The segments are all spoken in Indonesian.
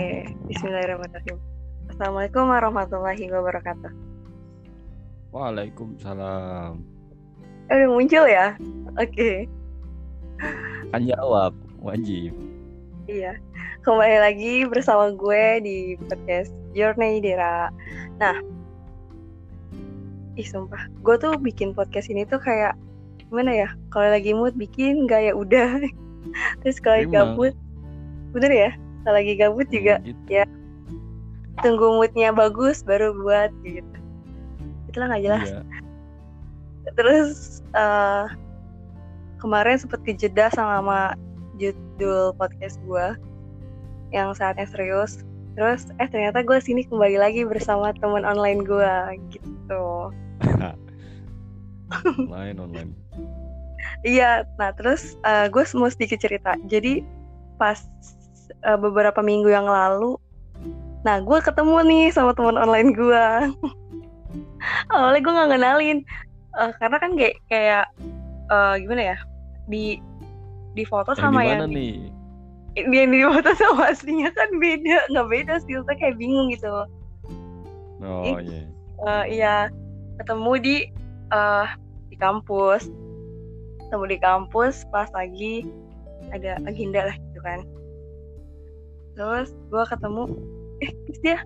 Oke, Bismillahirrahmanirrahim. Assalamualaikum warahmatullahi wabarakatuh. Waalaikumsalam. Eh, udah muncul ya? Oke. Kan jawab, wajib. Iya. Kembali lagi bersama gue di podcast Journey Dera. Nah, ih sumpah, gue tuh bikin podcast ini tuh kayak gimana ya? Kalau lagi mood bikin, gak ya udah. Terus kalau gabut, bener ya? Kalau lagi gabut juga Gitu. ya. tunggu moodnya bagus baru buat gitu. Itulah nggak jelas. Iya. Terus eh, kemarin sempet kejeda sama judul podcast gue yang saatnya serius. Terus eh ternyata gue sini kembali lagi bersama teman online gue gitu. Online online. Iya, nah terus gue mau sedikit cerita. Jadi pas eh, beberapa minggu yang lalu, nah gue ketemu nih sama teman online gue. Awalnya gue nggak kenalin, Eh, karena kan kayak kayak eh, gimana ya di di foto Yang sama di yang nih? yang di foto sama aslinya kan beda, nggak beda sih, kita kayak bingung gitu. Oh iya. Eh, iya ketemu di eh di kampus ketemu di kampus pas lagi ada agenda lah gitu kan terus gua ketemu eh terus dia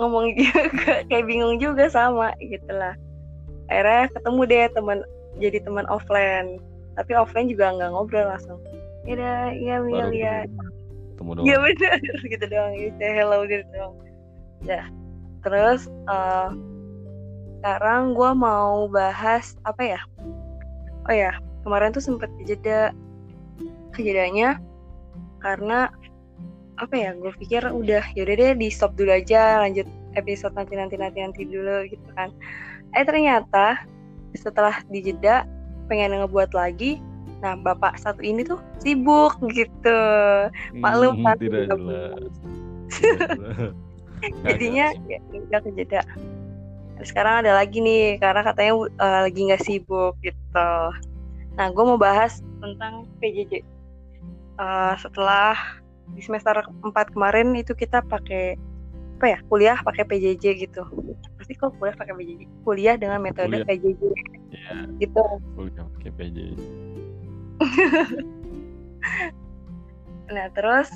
ngomong juga kayak bingung juga sama gitu lah. Akhirnya ketemu deh teman jadi teman offline. Tapi offline juga nggak ngobrol langsung. Ya iya Baru ya. Ketemu doang. Iya bener gitu doang. Gitu say hello gitu doang. Ya terus eh, sekarang gue mau bahas apa ya? Oh ya kemarin tuh sempet jeda kejedanya karena apa ya? Gue pikir udah yaudah deh di stop dulu aja lanjut episode nanti nanti nanti nanti dulu gitu kan. Eh ternyata setelah dijeda pengen ngebuat lagi. Nah bapak satu ini tuh sibuk gitu. maklum, Hmm, kan, tidak jelas. Nggak jadinya jelas. ya udah kejeda sekarang ada lagi nih karena katanya uh, lagi nggak sibuk gitu nah gue mau bahas tentang PJJ Uh, setelah di semester 4 kemarin itu kita pakai apa ya kuliah pakai PJJ gitu. Pasti kok kuliah pakai PJJ kuliah dengan metode Kuliah. PJJ Iya, gitu. Kuliah pakai PJ. nah terus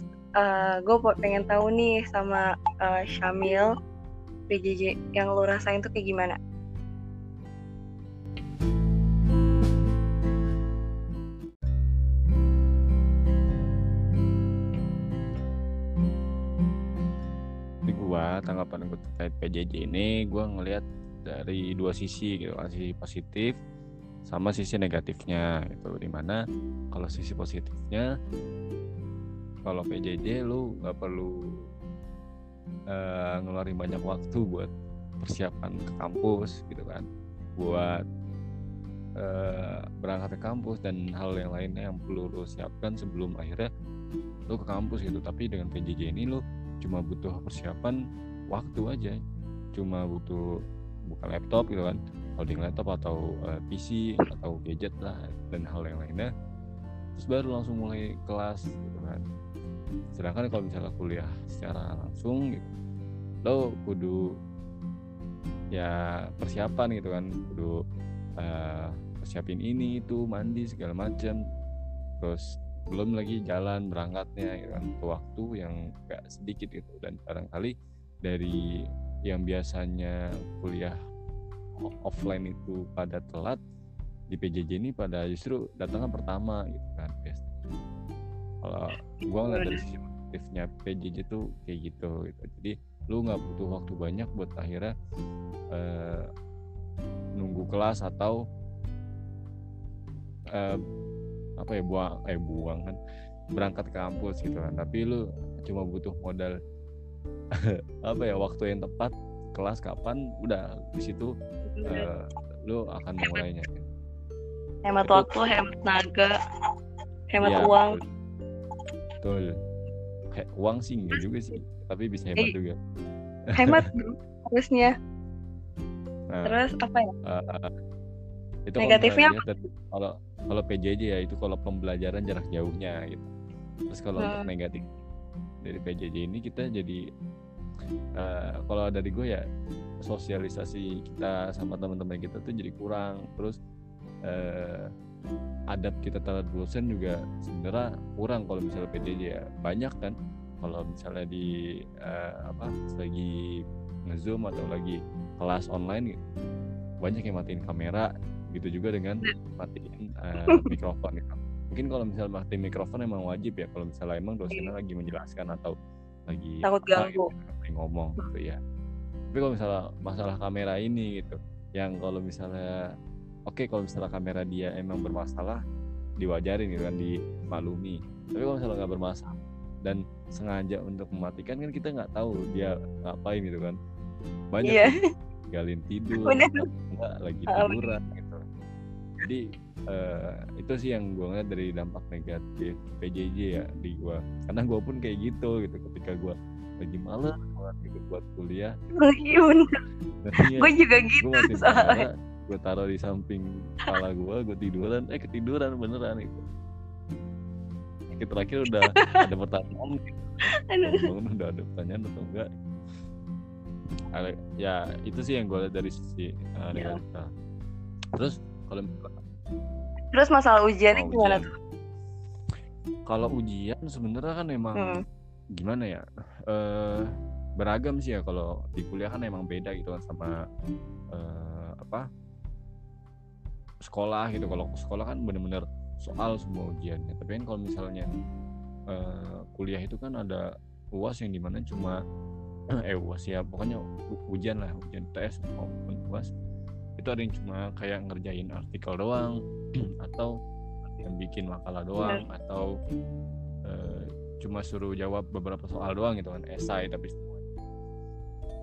gue pengen tahu nih sama uh, Syamil PJJ yang lo rasain tuh kayak gimana tanggapan gua terkait PJJ ini gua ngelihat dari dua sisi gitu kan. Sisi positif sama sisi negatifnya gitu. Di mana kalau sisi positifnya kalau PJJ lu nggak perlu eh, ngeluarin banyak waktu buat persiapan ke kampus gitu kan. Buat eh, berangkat ke kampus dan hal yang lainnya yang perlu lu siapkan sebelum akhirnya lu ke kampus gitu. Tapi dengan PJJ ini lu cuma butuh persiapan waktu aja. Cuma butuh buka laptop gitu kan loading laptop atau eh, PC atau gadget lah dan hal yang lainnya. Terus baru langsung mulai kelas gitu kan. Sedangkan kalau misalnya kuliah secara langsung gitu lo kudu ya persiapan gitu kan kudu eh, persiapin ini itu mandi segala macam terus belum lagi jalan berangkatnya gitu kan Butuh waktu yang gak sedikit gitu. Dan barangkali dari yang biasanya kuliah offline itu pada telat di PJJ ini pada justru datangnya pertama gitu kan biasanya. Kalau gua ngeliat dari sisi positifnya PJJ tuh kayak gitu gitu. Jadi lu nggak butuh waktu banyak buat akhirnya eh, nunggu kelas atau eh, apa ya buang eh buang kan berangkat ke kampus gitu kan. Tapi lu cuma butuh modal apa ya waktu yang tepat kelas kapan udah di situ eh, lu akan memulainya. Hemat Itu- waktu hemat tenaga hemat Iya, uang. Betul. He- uang sih enggak juga sih tapi bisa hemat Eh. juga. hemat harusnya. Nah, terus apa ya? eh, itu Negatifnya kalau kalau PJJ ya itu kalau pembelajaran jarak jauhnya gitu. Terus kalau untuk Hmm. negatif dari PJJ ini kita jadi uh, kalau dari gue ya sosialisasi kita sama teman-teman kita tuh jadi kurang. Terus uh, adab kita terhadap dosen juga sebenarnya kurang kalau misalnya PJJ ya. Banyak kan kalau misalnya di uh, apa lagi ngezoom atau lagi kelas online gitu, banyak yang matiin kamera gitu juga dengan matiin uh, mikrofon gitu. Mungkin kalau misalnya matiin mikrofon emang wajib ya kalau misalnya emang dosennya lagi menjelaskan atau lagi takut ganggu. gitu, ngomong gitu ya. Tapi kalau misalnya masalah kamera ini gitu yang kalau misalnya oke okay, kalau misalnya kamera dia emang bermasalah diwajarin gitu kan dimaklumi. Tapi kalau misalnya nggak bermasalah dan sengaja untuk mematikan kan kita nggak tahu dia ngapain gitu kan. Banyak yeah. galin tidur enggak lagi tiduran gitu jadi uh, itu sih yang gue ngeliat dari dampak negatif PJJ ya di gue karena gue pun kayak gitu gitu. Ketika gue lagi malas banget gitu buat kuliah. Iya bener. Ya, gue juga gitu gue soalnya. gue taruh di samping kepala gue gue tiduran. Eh ketiduran beneran itu terakhir udah ada pertanyaan. Bangun udah ada pertanyaan atau enggak? Ya itu sih yang gue lihat dari sisi uh, ya. terus kalau terus masalah ujian gimana tuh kalau ujian sebenarnya kan emang hmm. gimana ya? Uh, beragam sih ya kalau di kuliah kan emang beda gitu kan sama uh, apa? Sekolah gitu. Kalau sekolah kan bener-bener soal semua ujiannya. Tapi kan kalau misalnya uh, kuliah itu kan ada uas yang di mana cuma eh uas ya pokoknya ujian lah. Ujian tes maupun uas itu ada yang cuma kayak ngerjain artikel doang atau yang bikin makalah doang Benar. atau uh, cuma suruh jawab beberapa soal doang gitu kan esai tapi semua.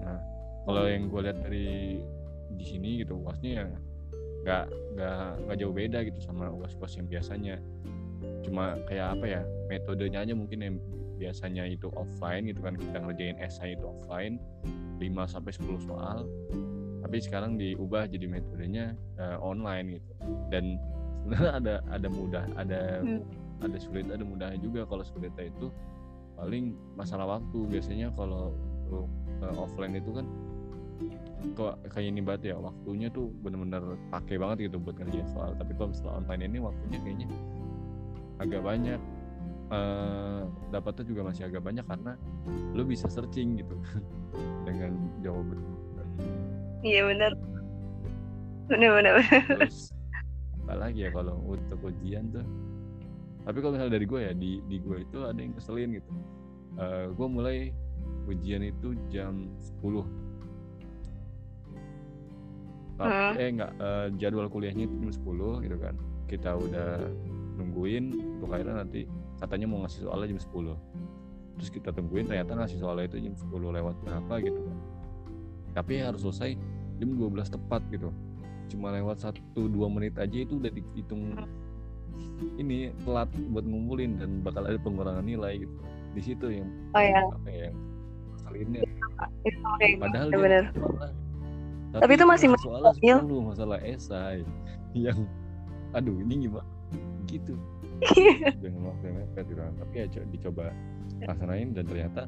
Nah kalau yang gue lihat dari di sini gitu uasnya ya nggak nggak nggak jauh beda gitu sama uas-uas yang biasanya. Cuma kayak apa ya metodenya aja mungkin yang biasanya itu offline gitu kan kita ngerjain esai itu offline 5 sampai 10 soal tapi sekarang diubah jadi metodenya uh, online gitu. Dan sebenarnya ada ada mudah ada hmm. ada sulit ada mudahnya juga kalau sulitnya itu. Paling masalah waktu. Biasanya kalau untuk uh, offline itu kan kok kayak ini banget ya waktunya tuh bener-bener pakai banget gitu buat ngerjain soal. Tapi kalau misalnya online ini waktunya kayaknya agak banyak. Uh, dapatnya juga masih agak banyak karena lo bisa searching gitu dengan jawaban iya benar. Benar benar terus apa lagi ya kalau untuk ujian tuh? Tapi kalau misalnya dari gue ya di di gue itu ada yang keselin gitu. Uh, eh, gue mulai ujian itu jam 10 hmm. eh enggak uh, jadwal kuliahnya itu jam 10 gitu kan. Kita udah nungguin untuk akhirnya nanti katanya mau ngasih soalnya jam 10 terus kita tungguin ternyata ngasih soalnya itu jam 10 lewat berapa gitu kan tapi harus selesai jam 12 tepat gitu. Cuma lewat 1-2 menit aja itu udah dihitung ini telat buat ngumpulin dan bakal ada pengurangan nilai gitu. Di situ yang oh, ya. apa ya kesalinnya padahal ya, dia tapi, tapi itu masih soalnya sepuluh masalah esai yang aduh ini gimana? Gitu. Dengan waktu yang mepet gitu tapi ya dicoba laksanain dan ternyata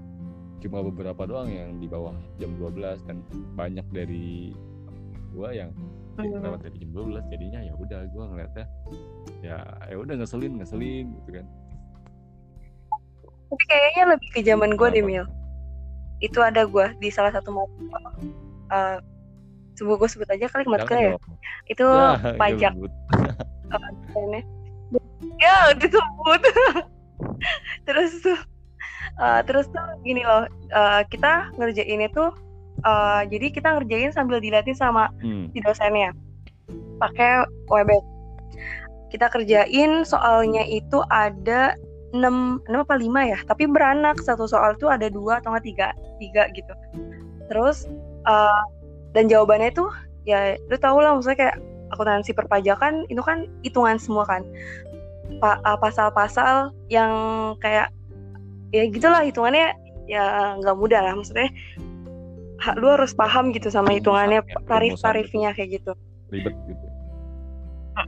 cuma beberapa doang yang di bawah jam 12 dan banyak dari gua yang hmm. lewat dari jam 12 jadinya ya udah gua ngeliatnya ya ya udah ngeselin ngeselin gitu kan. Tapi kayaknya lebih ke zaman gue deh Mil. Itu ada gue di salah satu mata uh, sebut gue sebut aja kali matkul ya. itu ya, pajak. oh, ya disebut. Terus tuh uh, terus tuh gini loh uh, kita ngerjain itu uh, jadi kita ngerjain sambil dilatih sama hmm. si dosennya pakai webex kita kerjain soalnya itu ada enam enam apa lima ya tapi beranak. Satu soal tuh ada dua atau enggak tiga tiga gitu. Terus uh, dan jawabannya itu ya lu tau lah maksudnya kayak akuntansi perpajakan itu kan hitungan semua kan. Pasal-pasal yang kayak ya gitulah hitungannya ya nggak mudah lah maksudnya lu harus paham gitu sama hitungannya tarif-tarifnya kayak gitu. ribet gitu.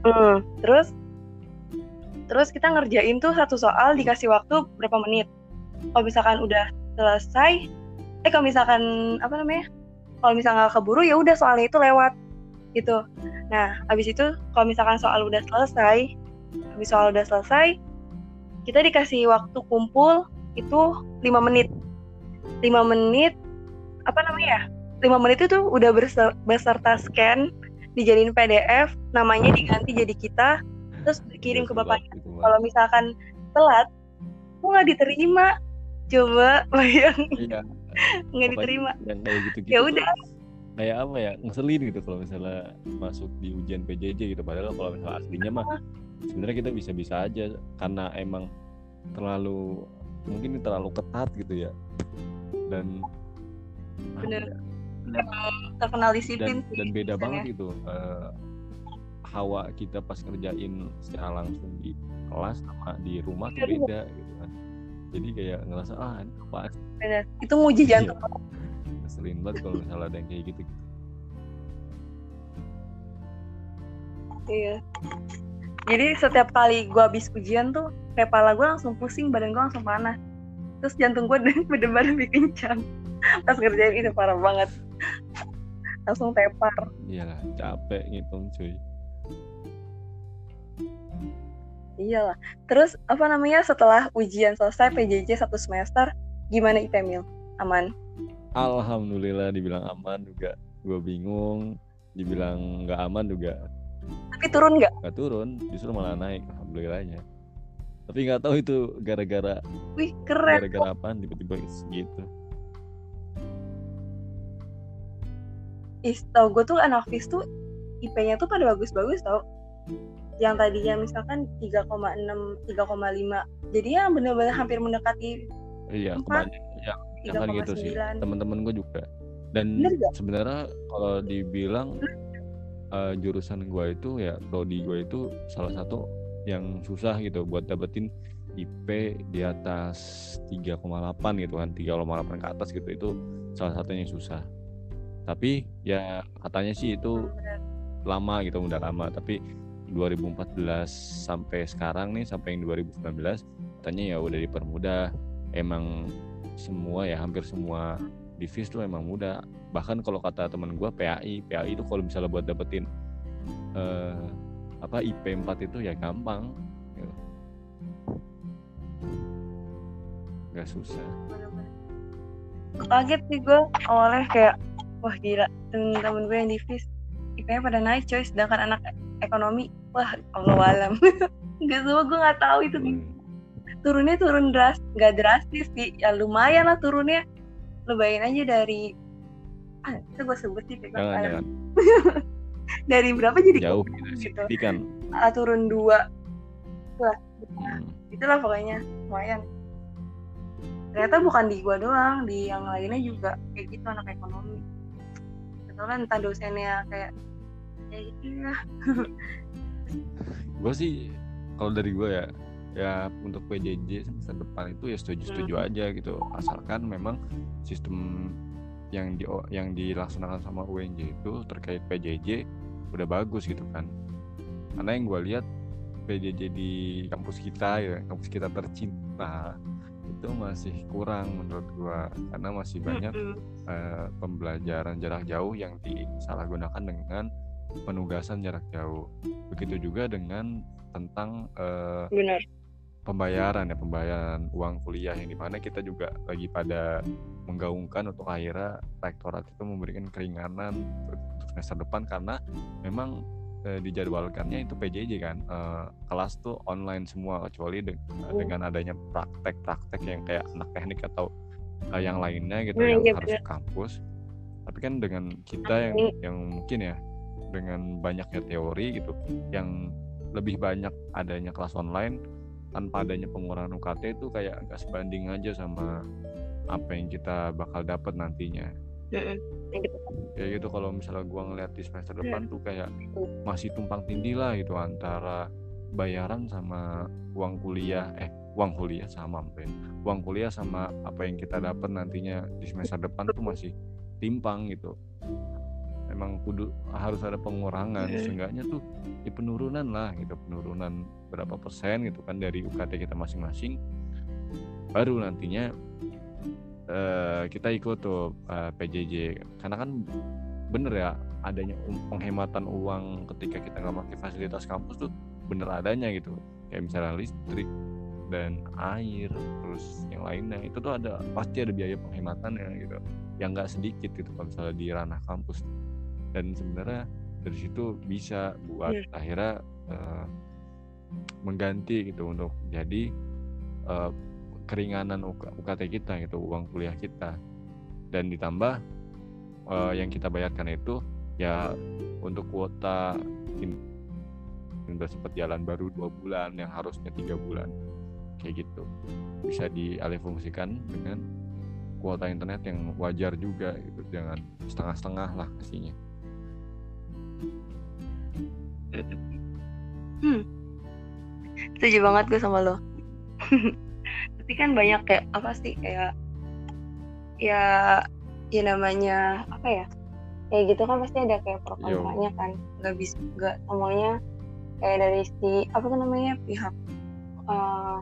Mm, terus terus kita ngerjain tuh satu soal dikasih waktu berapa menit. Kalau misalkan udah selesai eh kalau misalkan apa namanya kalau misalkan nggak keburu ya udah soalnya itu lewat gitu. Nah habis itu kalau misalkan soal udah selesai habis soal udah selesai kita dikasih waktu kumpul itu lima menit. Lima menit apa namanya ya? Lima menit itu udah beserta scan dijadiin PDF namanya diganti jadi kita terus dikirim ke bapaknya. kalau misalkan telat kok nggak diterima. Coba bayang. Iya. nggak diterima. yang kayak gitu gitu ya udah. kayak apa ya ngeselin gitu kalau misalnya masuk di ujian PJJ gitu. Padahal kalau misalnya aslinya mah sebenarnya kita bisa-bisa aja karena emang terlalu mungkin terlalu ketat gitu ya. Dan bener. ya, terkenal disiplin dan, dan beda banget itu uh, hawa kita pas ngerjain secara langsung di kelas sama di rumah tuh beda gitu kan. Jadi kayak ngerasa ah ini apa beda. Itu nguji iya. jantung. Ngeselin banget kalau misalnya ada yang kayak gitu gitu iya. Jadi setiap kali gue habis ujian tuh kepala gue langsung pusing badan gue langsung panas. Terus jantung gue bener-bener lebih kencang. Pas ngerjain itu parah banget. Langsung tepar. Iyalah capek ngitung cuy. Iyalah. Terus apa namanya setelah ujian selesai PJJ satu semester gimana IP Mil aman? Alhamdulillah dibilang aman juga. Gue bingung dibilang nggak aman juga. Tapi turun nggak? Nggak turun justru malah naik alhamdulillahnya tapi nggak tahu itu gara-gara wih keren gara-gara apa tiba-tiba segitu Is, tau gue tuh anak FIS tuh IP-nya tuh pada bagus-bagus tau. Yang tadinya misalkan 3,6 3,5 jadi ya bener-bener hampir mendekati iya kebanyakan ya kan gitu sih. teman-teman gue juga. Dan sebenarnya kalau dibilang uh, jurusan gue itu ya prodi gue itu salah satu yang susah gitu buat dapetin IP di atas 3,8 gitu kan 3,8 ke atas gitu itu salah satunya yang susah. Tapi ya katanya sih itu lama gitu udah lama. Tapi 2014 sampai sekarang nih sampai yang 2019 katanya ya udah dipermudah. Emang semua ya hampir semua divis tuh emang mudah. Bahkan kalau kata teman gue PAI PAI itu kalau misalnya buat dapetin uh, apa IP 4 itu ya gampang gitu. nggak susah. Kaget sih gue awalnya kayak wah gila temen-temen gue yang divis IP-nya pada naik coy sedangkan anak ekonomi wah Allah alam. Nggak semua gue nggak tahu itu. Hmm. Turunnya turun dras nggak drastis sih. Ya lumayan lah turunnya. Lo bayangin aja dari ah itu gue sebut sih jangan, jangan. dari berapa jadi jauh gitu, gitu. kan. Ah, turun dua. Lah. Hmm. itulah pokoknya. Lumayan. Ternyata bukan di gua doang di yang lainnya juga kayak gitu anak ekonomi. Betul kan entah dosennya kayak kayak gitu ya gue sih kalau dari gue ya ya untuk PJJ semester depan itu ya setuju-setuju hmm. aja gitu. Asalkan memang sistem yang di yang dilaksanakan sama UNJ itu terkait PJJ udah bagus gitu kan. Karena yang gue lihat PJJ di kampus kita ya kampus kita tercinta itu masih kurang menurut gue karena masih banyak uh, pembelajaran jarak jauh yang disalahgunakan dengan penugasan jarak jauh. Begitu juga dengan tentang uh, Benar pembayaran ya pembayaran uang kuliah yang di mana kita juga lagi pada menggaungkan untuk akhirnya rektorat itu memberikan keringanan untuk semester depan karena memang e, dijadwalkannya itu PJJ kan e, kelas tuh online semua kecuali de oh. dengan adanya praktek-praktek yang kayak anak teknik atau e, yang lainnya gitu yang iya, harus ke kampus. Tapi kan dengan kita yang yang mungkin ya dengan banyaknya teori gitu yang lebih banyak adanya kelas online tanpa adanya pengurangan UKT itu kayak nggak sebanding aja sama apa yang kita bakal dapat nantinya. Kayak gitu kalau misalnya gua ngeliat di semester depan tuh kayak masih tumpang tindih lah gitu antara bayaran sama uang kuliah eh uang kuliah sama apa ya? uang kuliah sama apa yang kita dapat nantinya di semester depan tuh masih timpang gitu emang kudu harus ada pengurangan. Yeah. seenggaknya tuh di penurunan lah gitu penurunan berapa persen gitu kan dari UKT kita masing-masing. Baru nantinya uh, kita ikut tuh uh, PJJ karena kan bener ya adanya penghematan uang ketika kita nggak pakai fasilitas kampus tuh bener adanya gitu. Kayak misalnya listrik dan air terus yang lainnya. Itu tuh ada pasti ada biaya penghematan ya gitu. Yang nggak sedikit gitu kalau misalnya di ranah kampus dan sebenarnya dari situ bisa buat yeah. akhirnya uh, mengganti gitu untuk jadi uh, keringanan UKT kita gitu uang kuliah kita. Dan ditambah uh, yang kita bayarkan itu ya untuk kuota udah sempat jalan baru dua bulan yang harusnya tiga bulan. Kayak gitu. Bisa dialihfungsikan dengan kuota internet yang wajar juga gitu jangan setengah-setengah lah kasihnya hmm. setuju banget gue sama lo. Tapi kan banyak kayak apa sih kayak ya ya namanya apa ya kayak gitu kan pasti ada kayak pro kontranya kan. Nggak bisa nggak semuanya kayak dari si apa tuh namanya pihak uh,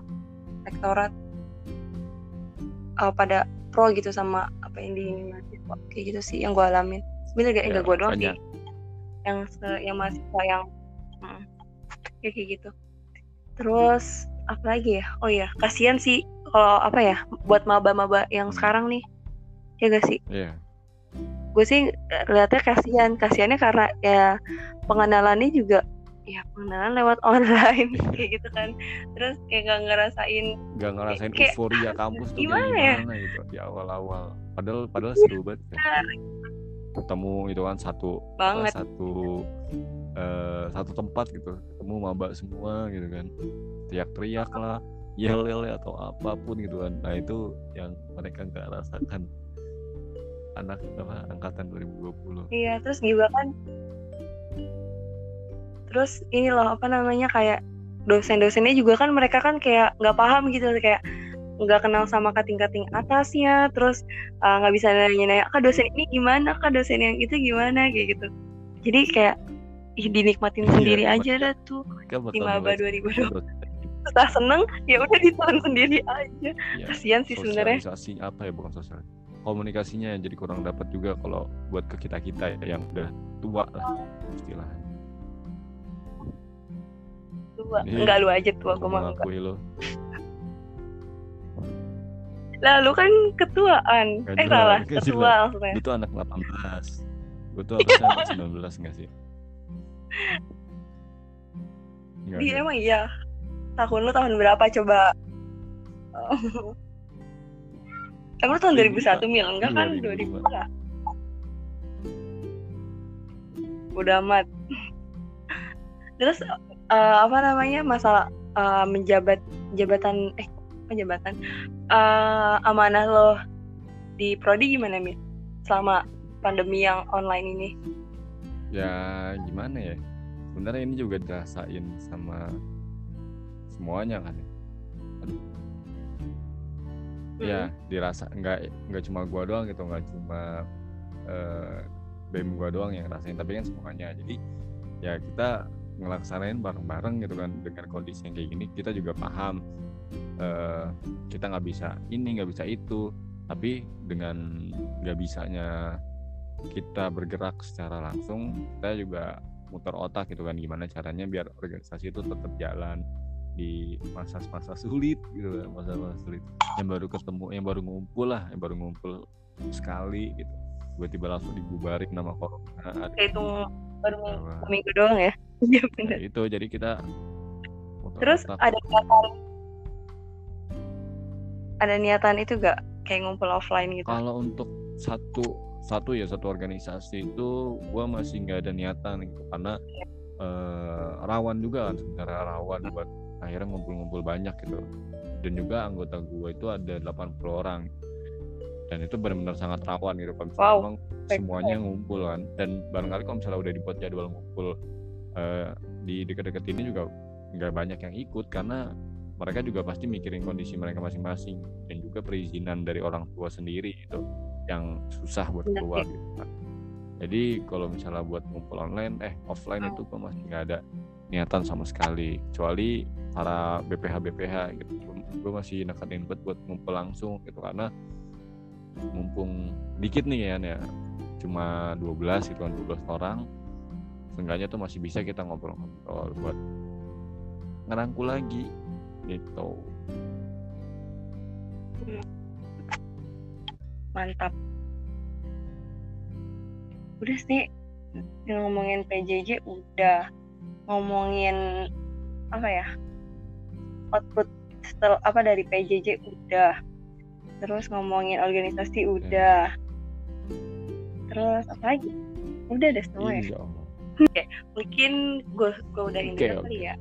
rektorat uh, pada pro gitu sama apa yang diingin mahasiswa kayak gitu sih yang gue alamin. Sebenarnya gak ya, gue doang sih. yang se yang mahasiswa yang hmm, kayak gitu. Terus apa lagi ya? Oh ya kasihan sih kalau apa ya buat maba-maba yang hmm. sekarang nih. Ya gak sih? Yeah. gue sih lihatnya kasihan. Kasihannya karena ya pengenalannya juga ya pengenalan lewat online kayak gitu kan. Terus kayak gak ngerasain gak ngerasain kayak, euforia kampus tuh gimana, gimana ya? gitu di awal-awal. Padahal padahal seru banget ya. Ketemu itu kan satu banget. satu uh, satu tempat gitu ketemu maba semua gitu kan. Teriak-teriak lah yel yel atau apa pun gitu kan. Nah itu yang mereka nggak rasakan. Anak apa angkatan 2020 iya terus juga kan? Terus ini loh apa namanya kayak dosen-dosennya juga kan mereka kan kayak nggak paham gitu kayak nggak kenal sama kating-kating atasnya terus uh, nggak uh, bisa nanya-nanya kak dosen ini gimana? Kak dosen yang itu gimana? kayak gitu. Jadi kayak ih, dinikmatin iya, sendiri aja dah tuh di maba 2020 setelah seneng ya udah ditelan sendiri aja. Ya, kasihan sih sebenarnya. apa ya bukan sosial komunikasinya jadi kurang dapat juga kalau buat ke kita kita yang udah tua lah istilahnya. Tua. Ini enggak lu aja tua gue mah lo. Lah lu kan ketuaan. Gak eh salah ketua maksudnya. Itu anak 18 gue tuh harusnya anak 19 enggak sih? Iya emang iya. Tahun lu tahun berapa coba? Emang tahun 2001 mil? Enggak kan? 2000 enggak udah amat. Terus uh, apa namanya? Masalah uh, menjabat jabatan eh apa jabatan uh, amanah lo di prodi gimana mi? Selama pandemi yang online ini. Ya gimana ya? Sebenarnya ini juga dirasain sama semuanya kan ya? Hmm. ya dirasa nggak nggak cuma gua doang gitu nggak cuma uh, bem gua doang yang rasain tapi kan semuanya. Jadi ya kita ngelaksanain bareng-bareng gitu kan dengan kondisi yang kayak gini kita juga paham uh, kita nggak bisa ini nggak bisa itu. Tapi dengan nggak bisanya kita bergerak secara langsung kita juga muter otak gitu kan gimana caranya biar organisasi itu tetap jalan di masa-masa sulit gitu kan masa-masa sulit. Yang baru ketemu yang baru ngumpul lah yang baru ngumpul sekali gitu. Tiba-tiba langsung dibubarin nama corona. Itu baru minggu doang ya? Iya. Nah, itu. Jadi kita Terus ada niatan ada niatan itu gak kayak ngumpul offline gitu? Kalau untuk satu satu ya satu organisasi itu gue masih nggak ada niatan gitu karena ya. uh, rawan juga kan sebenarnya rawan buat akhirnya ngumpul-ngumpul banyak gitu dan juga anggota gue itu ada 80 orang dan itu benar-benar sangat rawan gitu kalau misalnya wow. memang semuanya ngumpul kan dan barangkali kalau misalnya udah dibuat jadwal ngumpul uh, di dekat-dekat ini juga nggak banyak yang ikut karena mereka juga pasti mikirin kondisi mereka masing-masing dan juga perizinan dari orang tua sendiri itu yang susah buat keluar gitu kan. Jadi kalau misalnya buat ngumpul online, eh offline itu gue masih nggak ada niatan sama sekali. Kecuali para BPH BPH gitu. Gue masih nekenin buat buat ngumpul langsung gitu karena mumpung dikit nih ya ya cuma 12 gitu kan 12 orang seenggaknya tuh masih bisa kita ngobrol-ngobrol buat ngerangkul lagi gitu. Mantap. Udah sih ngomongin PJJ udah. Ngomongin apa ya output setel apa dari PJJ udah. Terus ngomongin organisasi udah. Terus apa lagi? Udah deh semua ya. Insya Allah. mungkin gue gue udahin Oke, dulu oke. kali ya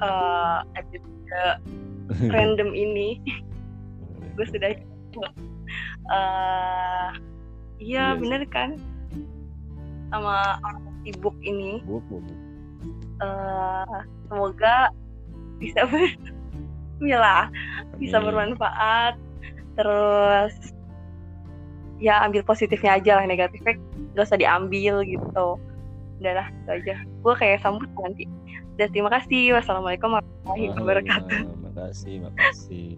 Eh episode random ini. Gue sudah eh iya Iya. sih. bener kan? Sama orang sibuk ini. Buk, buk, buk. eh semoga bisa ber lah bisa bermanfaat. Terus ya ambil positifnya aja lah negatifnya. Gak usah diambil gitu. Udah lah itu aja. Gue kayak sambut nanti dan terima kasih. Wassalamualaikum warahmatullahi wabarakatuh. Makasih, makasih.